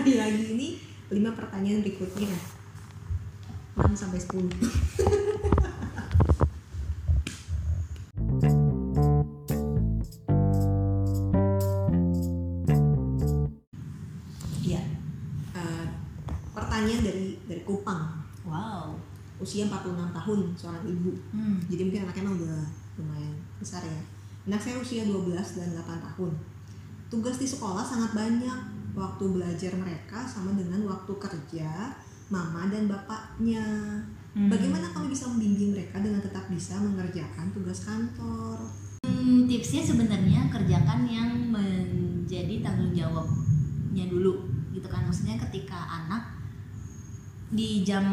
lagi-lagi ini lima pertanyaan berikutnya. 6 sampai 10 Iya. Eh, pertanyaan dari dari Kupang. Wow. usia 46 tahun seorang ibu. Hmm. jadi mungkin anaknya emang udah lumayan besar ya. Anak saya usia 12 dan 8 tahun. Tugas di sekolah sangat banyak waktu belajar mereka sama dengan waktu kerja mama dan bapaknya. Hmm. bagaimana kami bisa membimbing mereka dengan tetap bisa mengerjakan tugas kantor? Hmm, tipsnya sebenarnya kerjakan yang menjadi tanggung jawabnya dulu gitu kan. Maksudnya ketika anak di jam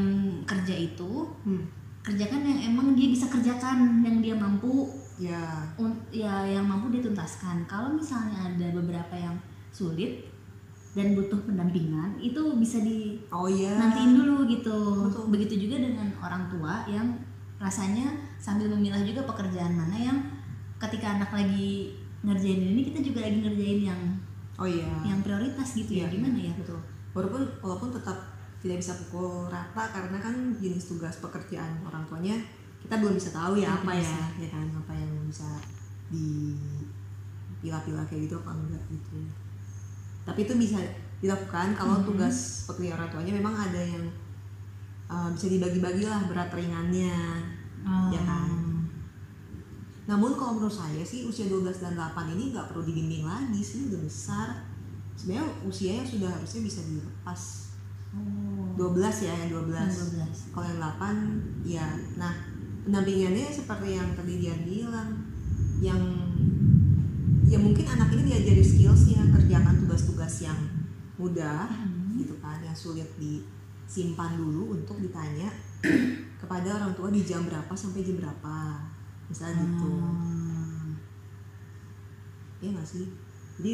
kerja itu hmm. kerjakan yang emang dia bisa kerjakan yang dia mampu. Ya. Ya yang mampu dituntaskan. Kalau misalnya ada beberapa yang sulit dan butuh pendampingan itu bisa di oh ya nantiin dulu gitu. Betul. begitu juga dengan orang tua yang rasanya sambil memilah juga pekerjaan mana yang ketika anak lagi ngerjain ini kita juga lagi ngerjain yang oh iya. yang prioritas gitu ya. Iya, gimana ya? Betul. Walaupun walaupun tetap tidak bisa pukul rata karena kan jenis tugas pekerjaan orang tuanya kita belum bisa tahu ya Belum apa ya bisa. ya kan apa yang bisa dipilah-pilah kayak gitu apa enggak gitu tapi itu bisa dilakukan kalau Mhm. tugas pekerjaan orang tuanya memang ada yang uh, bisa dibagi-bagi lah berat ringannya Ya kan? namun kalau menurut saya sih usia 12 dan 8 ini nggak perlu dibimbing lagi sih udah besar. Sebenarnya usianya sudah harusnya bisa dilepas. Oh. 12 ya yang 12 12 kalau yang 8 ya nah pendampingannya seperti yang tadi dia bilang yang ya mungkin anak ini diajari skillsnya kerjakan tugas-tugas yang mudah Hmm. gitu kan yang sulit disimpan dulu untuk ditanya kepada orang tua di jam berapa sampai jam berapa misalnya gitu Hmm. ya nggak sih jadi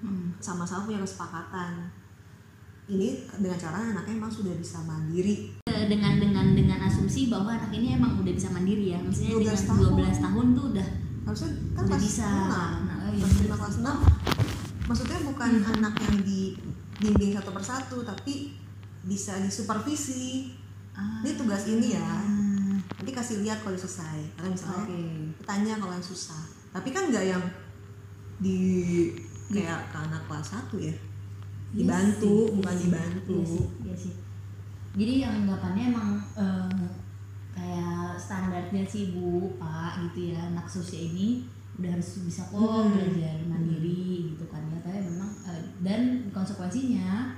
Hmm. sama-sama punya kesepakatan ini dengan cara anaknya emang sudah bisa mandiri Eh, dengan dengan dengan asumsi bahwa anak ini emang udah bisa mandiri ya maksudnya 12 dengan tahun. 12 tahun tuh udah harusnya kan udah bisa 6 Nah, iya, kelas bener. lima, kelas enam maksudnya bukan Hmm. anak yang dibimbing satu persatu tapi bisa disupervisi Ah. ini tugas ini ya nanti kasih lihat kalau selesai karena misalnya Oke. tanya kalau yang susah tapi kan nggak yang di kayak ke anak kelas satu ya Iya dibantu sih, bukan iya sih, dibantu iya sih, iya sih. Jadi yang anggapannya emang eh, kayak standarnya sih bu, pak gitu ya anak seusia ini udah harus bisa kok Hmm. belajar mandiri gitu kan ya. Tapi memang eh, dan konsekuensinya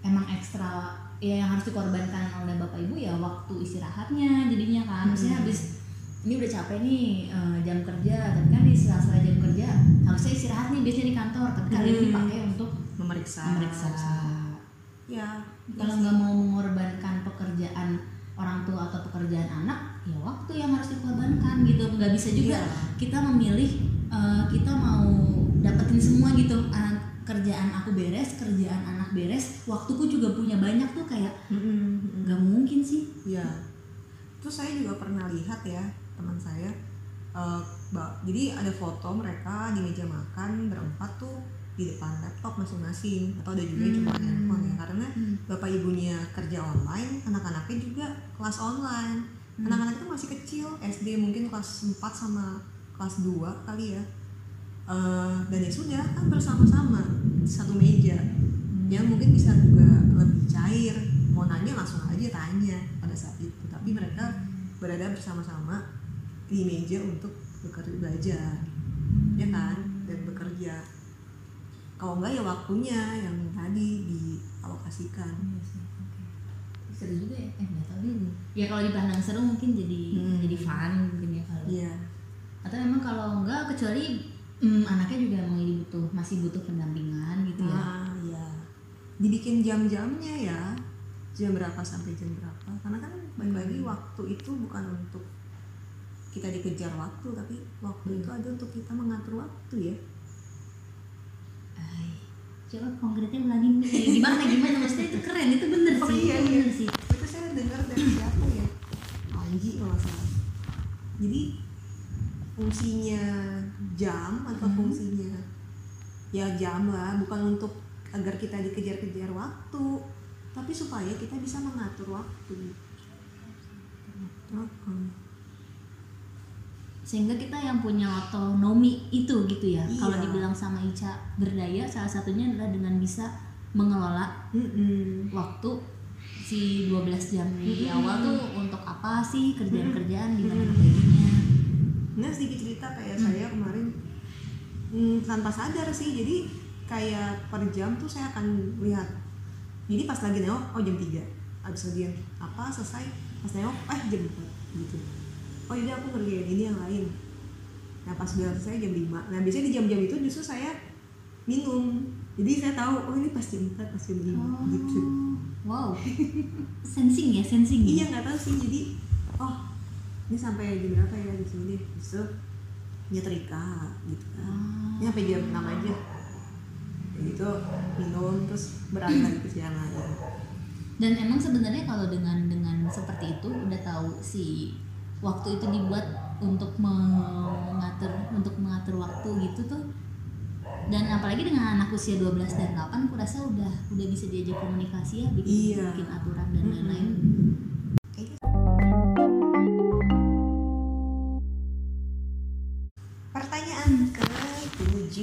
emang ekstra ya yang harus dikorbankan oleh bapak ibu ya waktu istirahatnya jadinya kan. Maksudnya Hmm. habis ini udah capek nih eh, jam kerja, tapi kan di sela-sela jam kerja harusnya istirahat nih biasanya di kantor, tapi kali ini Hmm. dipakai untuk memeriksa memeriksa ya kalau nggak mau mengorbankan pekerjaan orang tua atau pekerjaan anak ya waktu yang harus dikorbankan gitu nggak bisa juga Iya. kita memilih eh, kita mau dapetin semua gitu anak kerjaan aku beres kerjaan anak beres waktuku juga punya banyak tuh kayak nggak mungkin sih Iya. Terus saya juga pernah lihat ya teman saya. eh, ba- jadi ada foto mereka di meja makan berempat tuh di depan laptop masing-masing atau ada juga yang cuma Hmm. handphone ya. Karena bapak ibunya kerja online, anak-anaknya juga kelas online. Hmm. Anak-anak itu masih kecil, SD mungkin kelas 4 sama kelas 2 kali ya. Eh, dan ya sudah kan bersama-sama satu meja. Yang mungkin bisa juga lebih cair. Mau nanya langsung aja tanya pada saat itu. Tapi mereka berada bersama-sama di meja untuk bekerja belajar. Ya kan? Dan bekerja kalau enggak ya waktunya yang tadi dialokasikan. Iya sih, oke. seru juga ya. Eh nggak tahu deh ya kalau dipandang seru mungkin jadi Hmm. jadi fun mungkin ya kalau. Iya. Atau memang kalau enggak kecuali mm, anaknya juga emang ini butuh masih butuh pendampingan gitu ya. Nah iya. Dibikin jam-jamnya ya. Jam berapa sampai jam berapa. Karena kan balik Hmm. waktu itu bukan untuk kita dikejar waktu tapi waktu Hmm. itu ada untuk kita mengatur waktu ya Ay, coba konkretnya ulangin deh. gimana gimana maksudnya itu keren itu bener Oh, sih iya, itu iya. bener sih itu saya dengar dari siapa ya Anji kalau salah jadi fungsinya jam atau Hmm. fungsinya ya jam lah bukan untuk agar kita dikejar-kejar waktu tapi supaya kita bisa mengatur waktu. Sehingga kita yang punya otonomi itu gitu ya Iya. kalau dibilang sama Ica berdaya salah satunya adalah dengan bisa mengelola Mm-mm. waktu si 12 jam di Mm-mm. awal tuh untuk apa sih kerjaan-kerjaan gimana baginya Nah sedikit cerita kayak Hmm. saya kemarin hmm, tanpa sadar sih jadi kayak per jam tuh saya akan lihat jadi pas lagi nengok oh jam 3 abis lagi apa selesai pas nengok eh jam 4 gitu oh jadi aku ngerjain ini yang lain. Nah pas udah selesai jam 5 nah biasanya di jam-jam itu justru saya minum. Jadi saya tahu oh ini pas jam 4 pas jam 5 gitu. wow. Sensing ya sensing ya? Iya nggak tahu sih. Jadi oh ini sampai jam berapa ya? Di sini justru nyetrika gitu kan. Ah. ini sampai jam 6 aja. Gitu minum terus lagi ke siang lain dan emang sebenarnya kalau dengan dengan seperti itu udah tahu si waktu itu dibuat untuk mengatur untuk mengatur waktu gitu tuh. Dan apalagi dengan anak usia 12 dan 8 aku rasa udah udah bisa diajak komunikasi ya bikin Iya. bikin aturan dan lain-lain. Kayaknya- Pertanyaan ke-7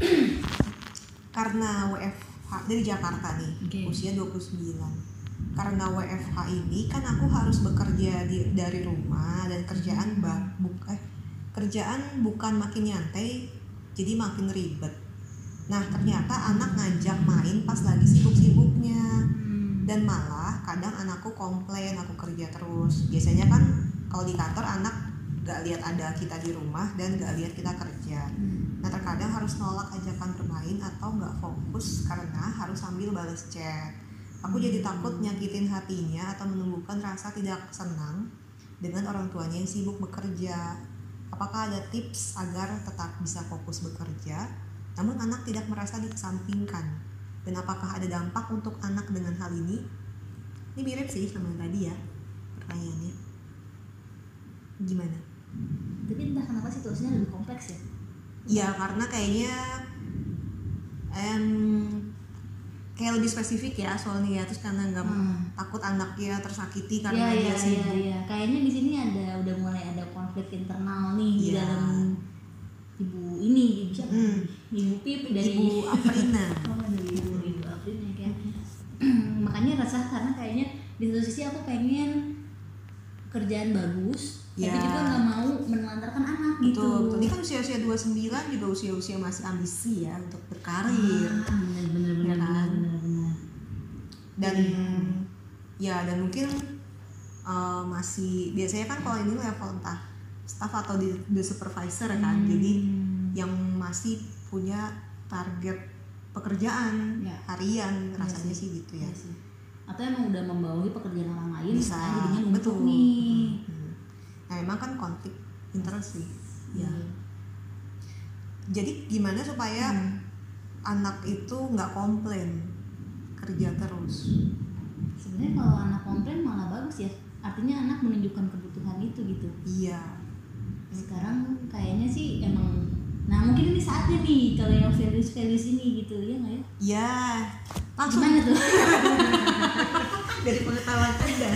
Karena WFH dari Jakarta nih Oke. Usia 29 Karena WFH ini kan aku harus bekerja di, dari rumah Dan kerjaan bah, buk, eh, kerjaan bukan makin nyantai Jadi makin ribet. Nah ternyata anak ngajak main pas lagi sibuk-sibuknya. Dan malah kadang anakku komplain aku kerja terus. Biasanya kan kalau di kantor anak gak lihat ada kita di rumah dan gak lihat kita kerja. Nah terkadang harus nolak ajakan bermain atau nggak fokus karena harus sambil balas chat aku jadi takut nyakitin hatinya atau menumbuhkan rasa tidak senang dengan orang tuanya yang sibuk bekerja apakah ada tips agar tetap bisa fokus bekerja namun anak tidak merasa dikesampingkan dan apakah ada dampak untuk anak dengan hal ini? Ini mirip sih sama yang tadi ya pertanyaannya. Gimana? tapi entah kenapa situasinya lebih kompleks ya Ya karena kayaknya em kayak lebih spesifik ya soalnya ya terus karena nggak Hmm. takut anaknya tersakiti karena iya dia iya sibuk. iya. Kayaknya di sini ada udah mulai ada konflik internal nih di Iya. dalam ibu ini ibu siapa? Hmm. Ibu Pip dari Ibu Aprina. Oh, dari ibu ibu Aprin ya kayak. Makanya rasa karena kayaknya di satu sisi aku pengen kerjaan bagus, tapi Iya. juga nggak mau menelantarkan anak gitu. Betul, betul. Ini kan usia-usia 29 juga usia-usia masih ambisi ya untuk berkarir. Ah, bener bener bener Ya kan? bener. Dan ya dan mungkin uh, masih biasanya kan kalau ini level entah staff atau di the supervisor kan jadi Hmm. yang masih punya target pekerjaan Ya. harian Iya rasanya sih. sih gitu ya Iya sih. Atau emang udah membawahi pekerjaan orang lain, bisa jadinya betul nih. Hmm. nah emang kan konflik interest sih ya Iya. jadi gimana supaya Hmm. anak itu nggak komplain kerja terus. Sebenarnya kalau anak komplain malah bagus ya. Artinya anak menunjukkan kebutuhan itu gitu. Iya. Sekarang kayaknya sih emang nah mungkin ini saatnya nih kalau yang values values ini gitu ya nggak ya? Ya langsung. Gimana tuh? Dari pengetahuan anda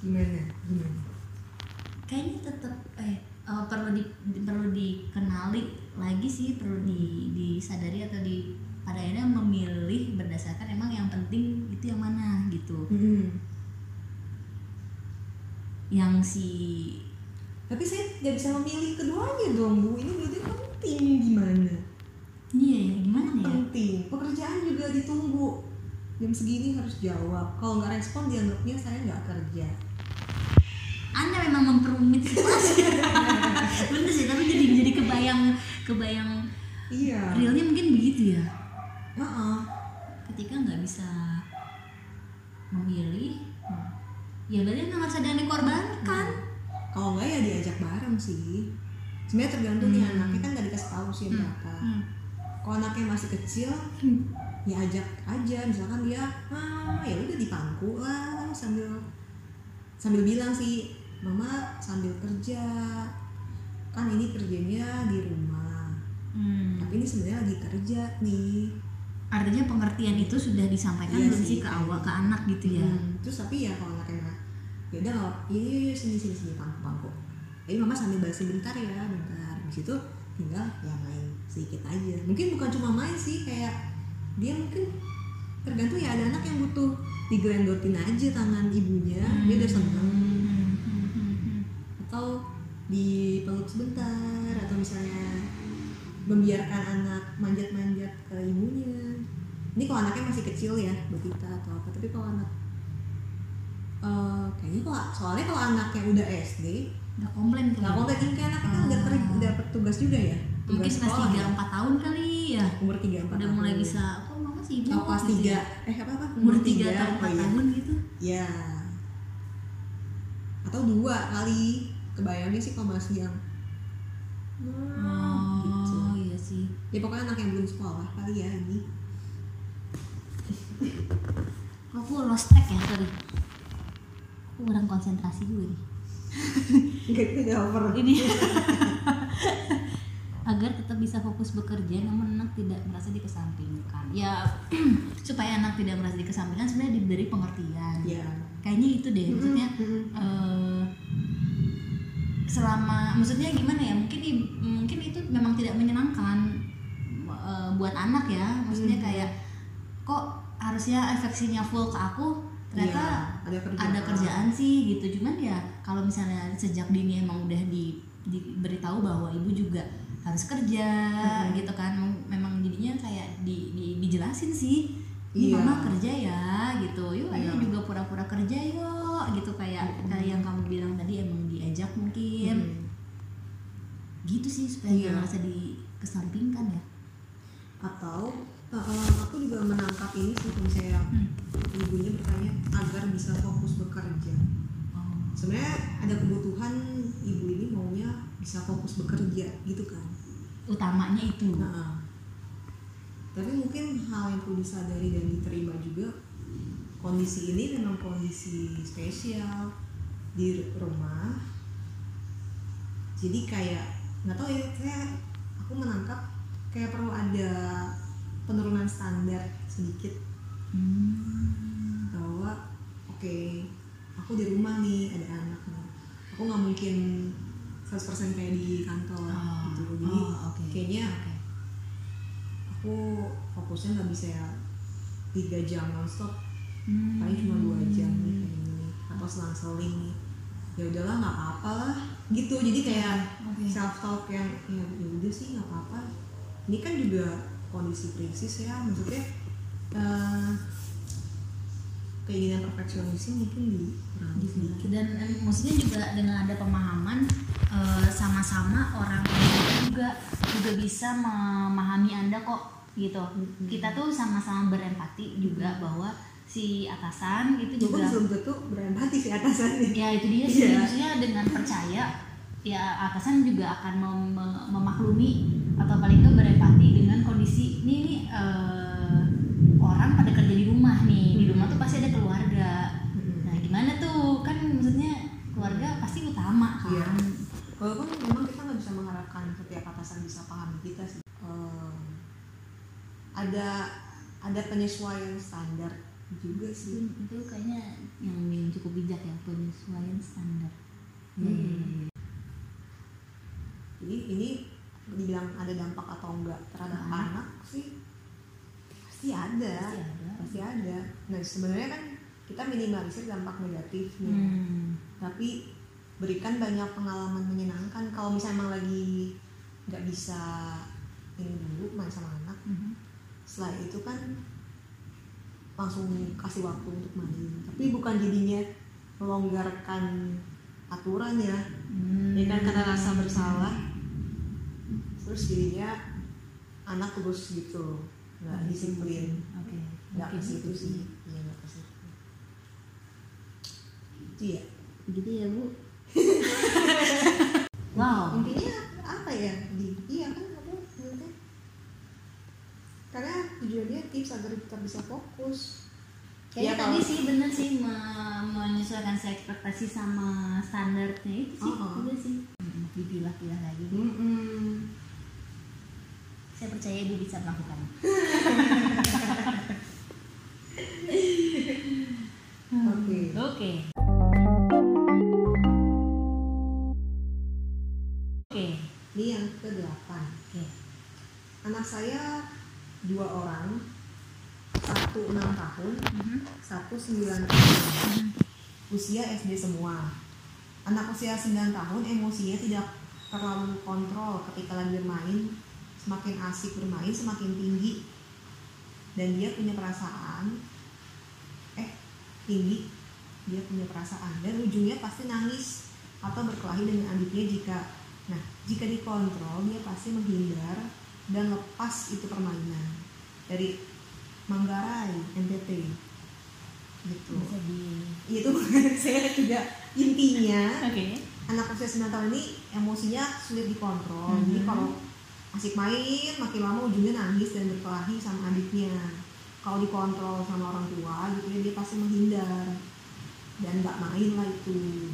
gimana? Gimana? Kayaknya tetap eh eh, perlu di, di- perlu dikenali lagi sih perlu di, disadari atau di pada akhirnya memilih berdasarkan emang yang penting itu yang mana gitu. Yang si tapi saya nggak bisa memilih keduanya dong bu. Ini berarti penting gimana? Iya ya gimana ya? Penting. Pekerjaan juga ditunggu. Jam segini harus jawab. Kalau nggak respon dianggapnya saya nggak kerja. Anda memang memperumit situasi. Bener sih tapi jadi jadi kebayang kebayang iya. realnya mungkin begitu ya Heeh. ketika nggak bisa memilih ya berarti nggak yang dikorbankan. Kalau nggak ya diajak bareng sih. Sebenarnya tergantung nih Hmm. anaknya kan nggak dikasih tahu sih berapa. Hmm. kalau anaknya masih kecil ya ajak aja. Misalkan dia ah ya udah di pangku lah sambil sambil bilang sih mama sambil kerja. Kan ini kerjanya di rumah. Hmm. tapi ini sebenarnya lagi kerja nih artinya pengertian itu sudah disampaikan Iya belum sih, ke awal ke anak gitu ya? Hmm, terus tapi ya kalau anaknya ya udah nggak iya iya iya, sini sini sini pangku pangku. Jadi mama sambil balas sebentar ya bentar. Di situ tinggal ya main sedikit aja. Mungkin bukan cuma main sih kayak dia mungkin tergantung ya ada anak yang butuh diglendotin aja tangan ibunya dia udah seneng. Hmm, hmm, hmm, hmm. atau dipeluk sebentar atau misalnya membiarkan anak manjat-manjat ke ibunya ini kalau anaknya masih kecil ya Betita atau apa tapi kalau anak eh, kayaknya kalau soalnya kalau anaknya udah SD udah komplain kali nggak komplain ini kayak anaknya kan udah kerja udah tugas juga ya? Mungkin tugas kelas sekolah tiga ya? empat tahun kali ya. Umur tiga empat udah mulai bisa kok mama sih oh, kelas gitu tiga. ya. eh apa apa? Umur tiga atau oh empat iya. tahun gitu. Ya atau dua kali. Kebayangnya sih kalau masih yang oh gitu. iya sih. Ya pokoknya anak yang belum sekolah kali ya ini Kok aku lost track ya sorry. Aku kurang konsentrasi gue nih. Ini. Agar tetap bisa fokus bekerja namun anak tidak merasa dikesampingkan. Ya supaya anak tidak merasa dikesampingkan sebenarnya diberi pengertian. Ya kayaknya itu deh maksudnya eh, selama maksudnya gimana ya mungkin mungkin itu memang tidak menyenangkan eh, buat anak ya. Maksudnya Hmm. kayak kok harusnya efeksinya full ke aku ternyata Iya, ada kerjaan. ada kerjaan sih gitu cuman ya kalau misalnya sejak dini emang udah di diberitahu bahwa ibu juga harus kerja Mhm. gitu kan memang jadinya kayak di, di- dijelasin sih ini Iya. mama kerja ya gitu yuk ayo Iya. juga pura-pura kerja yuk gitu kayak Mhm. kayak yang kamu bilang tadi emang diajak mungkin Hmm. gitu sih supaya Iya. nggak merasa dikesampingkan ya atau uh, aku juga menangkap ini sih misalnya Hmm. ibunya bertanya agar bisa fokus bekerja. Oh. sebenarnya ada kebutuhan ibu ini maunya bisa fokus bekerja gitu kan? Utamanya itu. Nah, tapi mungkin hal yang perlu disadari dan diterima juga kondisi ini memang kondisi spesial di rumah. Jadi kayak nggak tahu ya saya aku menangkap kayak perlu ada penurunan standar sedikit Hmm. bahwa oke aku di rumah nih ada anak nih aku nggak mungkin 100% kayak di kantor Oh, gitu jadi oh, oke. kayaknya Oke. aku fokusnya nggak bisa ya tiga jam nonstop Hmm. paling cuma dua jam nih kayak gini atau selang-seling nih ya udahlah nggak apa-apa lah gitu jadi kayak Oke. self talk yang ya ya udah sih nggak apa-apa ini kan juga kondisi krisis ya maksudnya eh, keinginan perfeksionis mungkin dikurangi sedikit dan em, maksudnya juga dengan ada pemahaman eh, sama-sama orang tua juga juga bisa memahami anda kok gitu. Mm-mm. kita tuh sama-sama berempati juga bahwa si atasan itu juga belum tentu berempati si atasannya ya itu dia sih. Iya. maksudnya dengan percaya ya atasan juga akan mem- mem- memaklumi atau paling nggak berempati dengan kondisi ini nih eh, orang pada kerja di rumah nih di rumah tuh pasti ada keluarga Mm-mm. Nah, gimana tuh? Kan maksudnya keluarga pasti utama kan. Iya. walaupun memang kita nggak bisa mengharapkan setiap atasan bisa pahami kita sih Em, ada ada penyesuaian standar juga Itu, sih itu kayaknya yang, yang cukup bijak ya penyesuaian standar. Hmm. Iya, iya, iya. jadi ini dibilang ada dampak atau enggak terhadap Ke anak? sih pasti ada Pasti ada. pasti ada nah sebenarnya kan kita minimalisir dampak negatifnya Hmm. tapi berikan banyak pengalaman menyenangkan kalau misalnya emang lagi nggak bisa ini dulu main sama anak Mhm. setelah itu kan langsung kasih waktu untuk main tapi bukan jadinya melonggarkan aturan ya Hmm. ya kan karena rasa bersalah terus jadinya anak terus gitu nggak disiplin Oke. nggak Oke, ke situ gitu sih iya nggak ke situ itu ya Begitu ya, Bu. wow. intinya apa ya di iya kan maksudnya karena tujuannya tips agar kita bisa fokus Kayaknya Ya, tadi kalau- sih bener sih me- menyesuaikan si ekspektasi sama standarnya itu sih Oh, oh. udah sih. Hmm, Dipilah-pilah lagi. Mm-mm. Saya percaya ibu bisa melakukan Oke. oke oke Ini yang ke-8. oke Anak saya dua orang, satu enam tahun, Mhm. satu sembilan tahun. Usia SD semua. Anak usia 9 tahun emosinya tidak terlalu kontrol ketika lagi bermain. Semakin asik bermain, semakin tinggi. Dan dia punya perasaan. Eh, tinggi. Dia punya perasaan. Dan ujungnya pasti nangis atau berkelahi dengan adiknya jika Nah, jika dikontrol dia pasti menghindar dan lepas itu permainan dari Manggarai NTT gitu bisa di itu saya juga intinya oke anak usia 9 tahun ini emosinya sulit dikontrol jadi Mhm. kalau asik main makin lama ujungnya nangis dan berkelahi sama adiknya. Kalau dikontrol sama orang tua gitu ya dia pasti menghindar. Dan nggak main lah itu.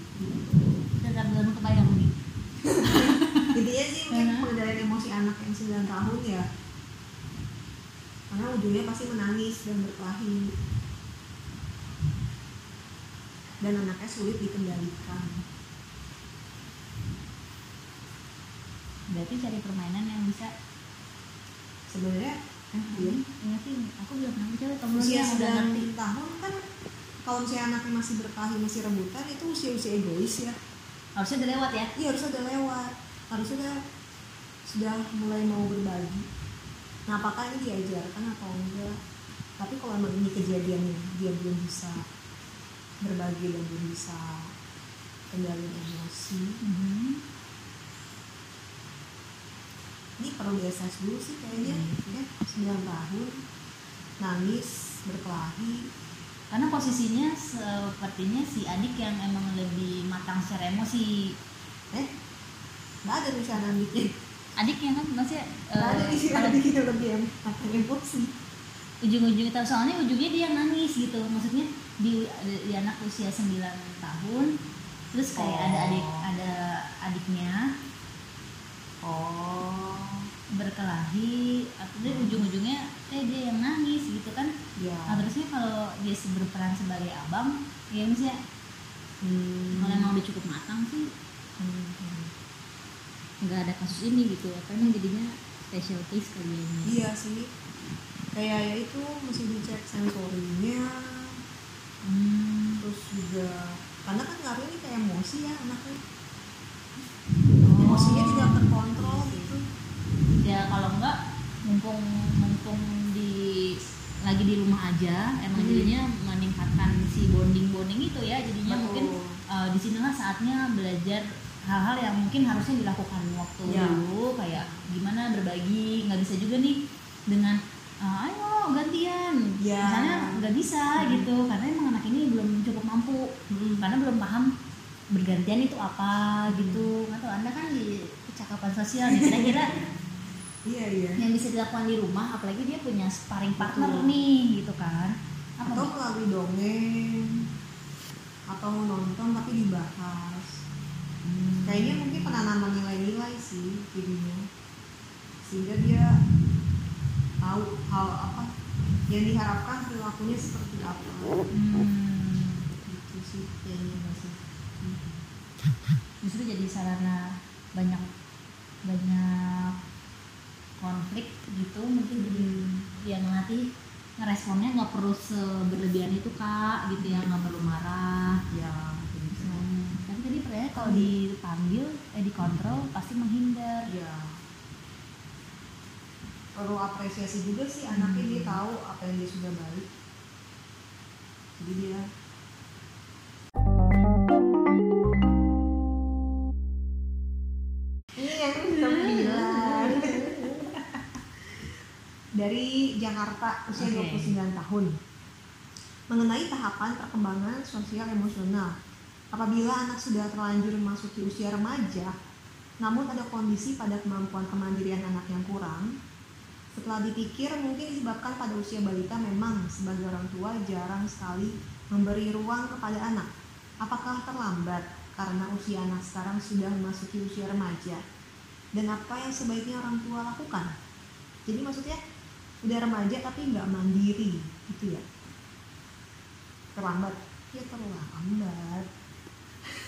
Tetap dalam kebayang nih. Intinya sih mungkin pengendalian emosi anak yang 9 tahun ya. Karena ujungnya pasti menangis dan berkelahi. Dan anaknya sulit dikendalikan berarti cari permainan yang bisa sebenarnya eh, iya. Ingat sih, aku belum pernah coba kamu usia ngerti. 9 tahun kan kalau misalnya anaknya masih berkelahi masih rebutan itu usia-usia egois ya. Harusnya udah lewat ya? Iya harusnya udah lewat. Harusnya udah sudah mulai mau berbagi. Nah apakah ini diajarkan atau enggak? Tapi kalau emang ini kejadiannya dia belum bisa berbagi dan belum bisa kendaliin emosi Mhm. Ini perlu diases dulu sih kayaknya. Ya 9 tahun nangis berkelahi. Karena posisinya sepertinya si adik yang emang lebih matang secara emosi. Eh? Nggak ada tulisan adiknya adiknya kan nggak ada eh, di sini kalau adiknya lebih em matang emosi. Ujung-ujung tahu soalnya ujungnya dia nangis gitu. Maksudnya di, di anak usia 9 tahun terus kayak Oh. ada adik ada adiknya oh berkelahi atau dia ujung-ujungnya eh dia yang nangis gitu kan ya nah terusnya kalau dia berperan sebagai abang ya misalnya Hmm. kalau emang udah cukup matang sih Hmm. nggak ada kasus ini gitu apa emang jadinya special case kali ya ini Iya sih. Kayak ya itu mesti dicek sensorinya, hmm. terus juga karena kan ngaruhnya nih kayak emosi ya anaknya. Mumpung mumpung di lagi di rumah aja emang Hmm. jadinya meningkatkan si bonding bonding itu ya jadinya Betul. mungkin uh, di sinilah saatnya belajar hal-hal yang mungkin harusnya dilakukan waktu Ya. dulu kayak gimana berbagi nggak bisa juga nih dengan uh, ayo gantian Ya. misalnya nggak bisa Hmm. gitu karena emang anak ini belum cukup mampu karena belum paham bergantian itu apa gitu nggak tahu anda kan di kecakapan sosial nih kira-kira Iya iya. yang bisa dilakukan di rumah apalagi dia punya sparring partner Betul. nih gitu kan apa Atau melalui dongeng atau nonton tapi dibahas. Hmm. Kayaknya mungkin penanaman nilai-nilai sih jadinya. Sehingga dia tahu hal apa yang diharapkan perilakunya seperti apa. Hmm. Gitu sih kayaknya nggak sih. justru jadi sarana banyak banyak konflik gitu mungkin jadi dia ngelatih ngeresponnya nggak perlu seberlebihan itu kak gitu ya nggak perlu marah Ya, gitu. Hmm, tapi tadi pertanyaan kalau dipanggil eh dikontrol pasti menghindar ya perlu apresiasi juga sih anaknya Hmm. dia tahu apa yang dia sudah baik jadi dia Jakarta usia Oke. 29 tahun. Mengenai tahapan perkembangan sosial emosional. Apabila anak sudah terlanjur memasuki usia remaja namun ada kondisi pada kemampuan kemandirian anak yang kurang setelah dipikir mungkin disebabkan pada usia balita memang sebagai orang tua jarang sekali memberi ruang kepada anak. Apakah terlambat karena usia anak sekarang sudah memasuki usia remaja? Dan apa yang sebaiknya orang tua lakukan? Jadi maksudnya udah remaja tapi nggak mandiri gitu ya? Terlambat? Ya terlambat.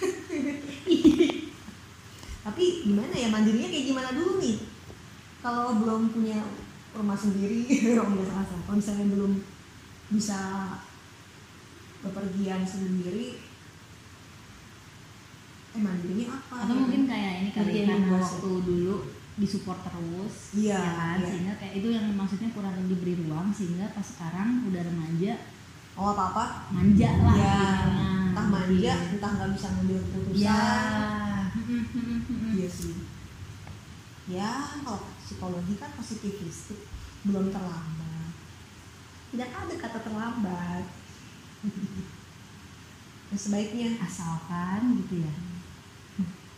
Tapi gimana ya mandirinya kayak gimana dulu nih? Kalau belum punya rumah sendiri kalau misalnya belum bisa bepergian sendiri eh mandirinya apa atau mungkin kayak ini kali karena waktu dulu disupport terus Iya, ya kan iya. sehingga kayak itu yang maksudnya kurang diberi ruang sehingga pas sekarang udah remaja oh apa apa manja lah ya entah manja entah nggak bisa ngambil keputusan ya Iya sih. Ya, kalau psikologi kan positivistik, belum terlambat. Tidak ada kata terlambat. Nah, sebaiknya asalkan gitu ya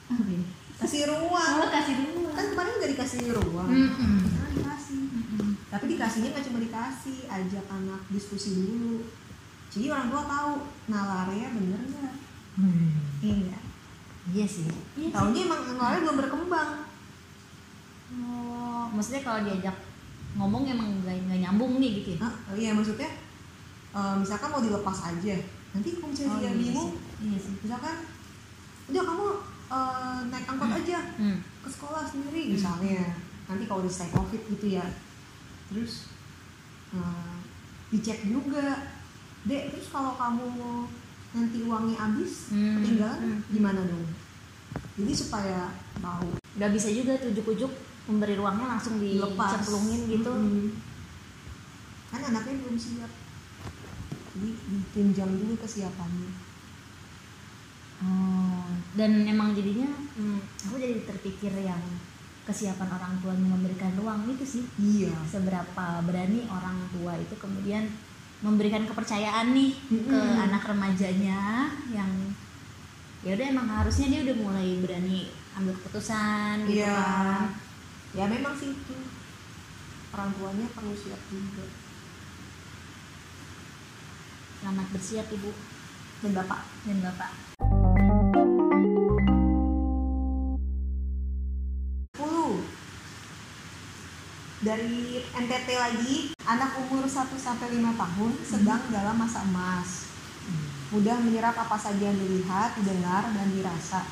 apa ya? Kasih ruang. oh kasih dulu Kan kemarin udah dikasih ruang. Mm-mm. Nah, dikasih. Tapi dikasihnya nggak cuma dikasih, ajak anak diskusi dulu. Jadi orang tua tahu nalarnya bener nggak? Iya. iya sih iya sih. Tahunya emang nalarnya belum berkembang. oh maksudnya kalau diajak ngomong emang nggak nyambung nih gitu ya? Oh iya maksudnya eh, misalkan mau dilepas aja nanti kalau misalnya dia iya bingung iya sih misalkan udah kamu eh, naik angkot aja hmm. ke sekolah sendiri Hmm. misalnya nanti kalau udah selesai covid gitu ya terus eh, dicek juga dek terus kalau kamu nanti uangnya habis Hmm. ketinggalan Hmm. gimana dong jadi supaya tahu nggak bisa juga tujuk-ujuk memberi ruangnya langsung Dilepas. dicemplungin gitu Mm-mm. kan anaknya belum siap jadi ditunjang dulu kesiapannya Oh, dan emang jadinya hmm, aku jadi terpikir yang kesiapan orang tuanya memberikan ruang itu sih. Iya. Seberapa berani orang tua itu kemudian memberikan kepercayaan nih ke Mm-mm. anak remajanya yang ya udah emang harusnya dia udah mulai berani ambil keputusan gitu Iya. kan. Ya memang sih itu. Orang tuanya perlu siap juga. Selamat bersiap ibu. Dan bapak. Dan bapak dari NTT lagi anak umur 1 sampai 5 tahun sedang dalam masa emas mudah menyerap apa saja yang dilihat, didengar, dan dirasa.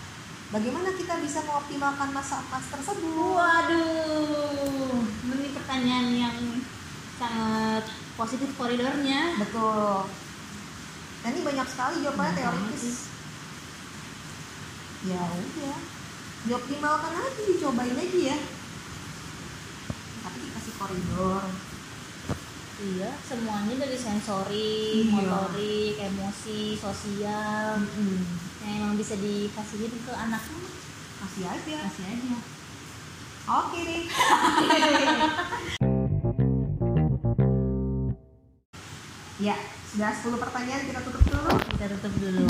Bagaimana kita bisa mengoptimalkan masa emas tersebut? waduh ini pertanyaan yang sangat positif koridornya Betul. Dan ini banyak sekali jawabannya banget teoritis. Ya udah, dioptimalkan aja, dicobain aja ya. Koridor. Iya, semuanya dari sensori, Iya. motorik, emosi, sosial, Mm-mm. yang emang bisa dikasihin ke anak mah, Kasih aja. kasih aja. Oke deh. ya, sudah 10 pertanyaan kita tutup dulu. Kita tutup dulu.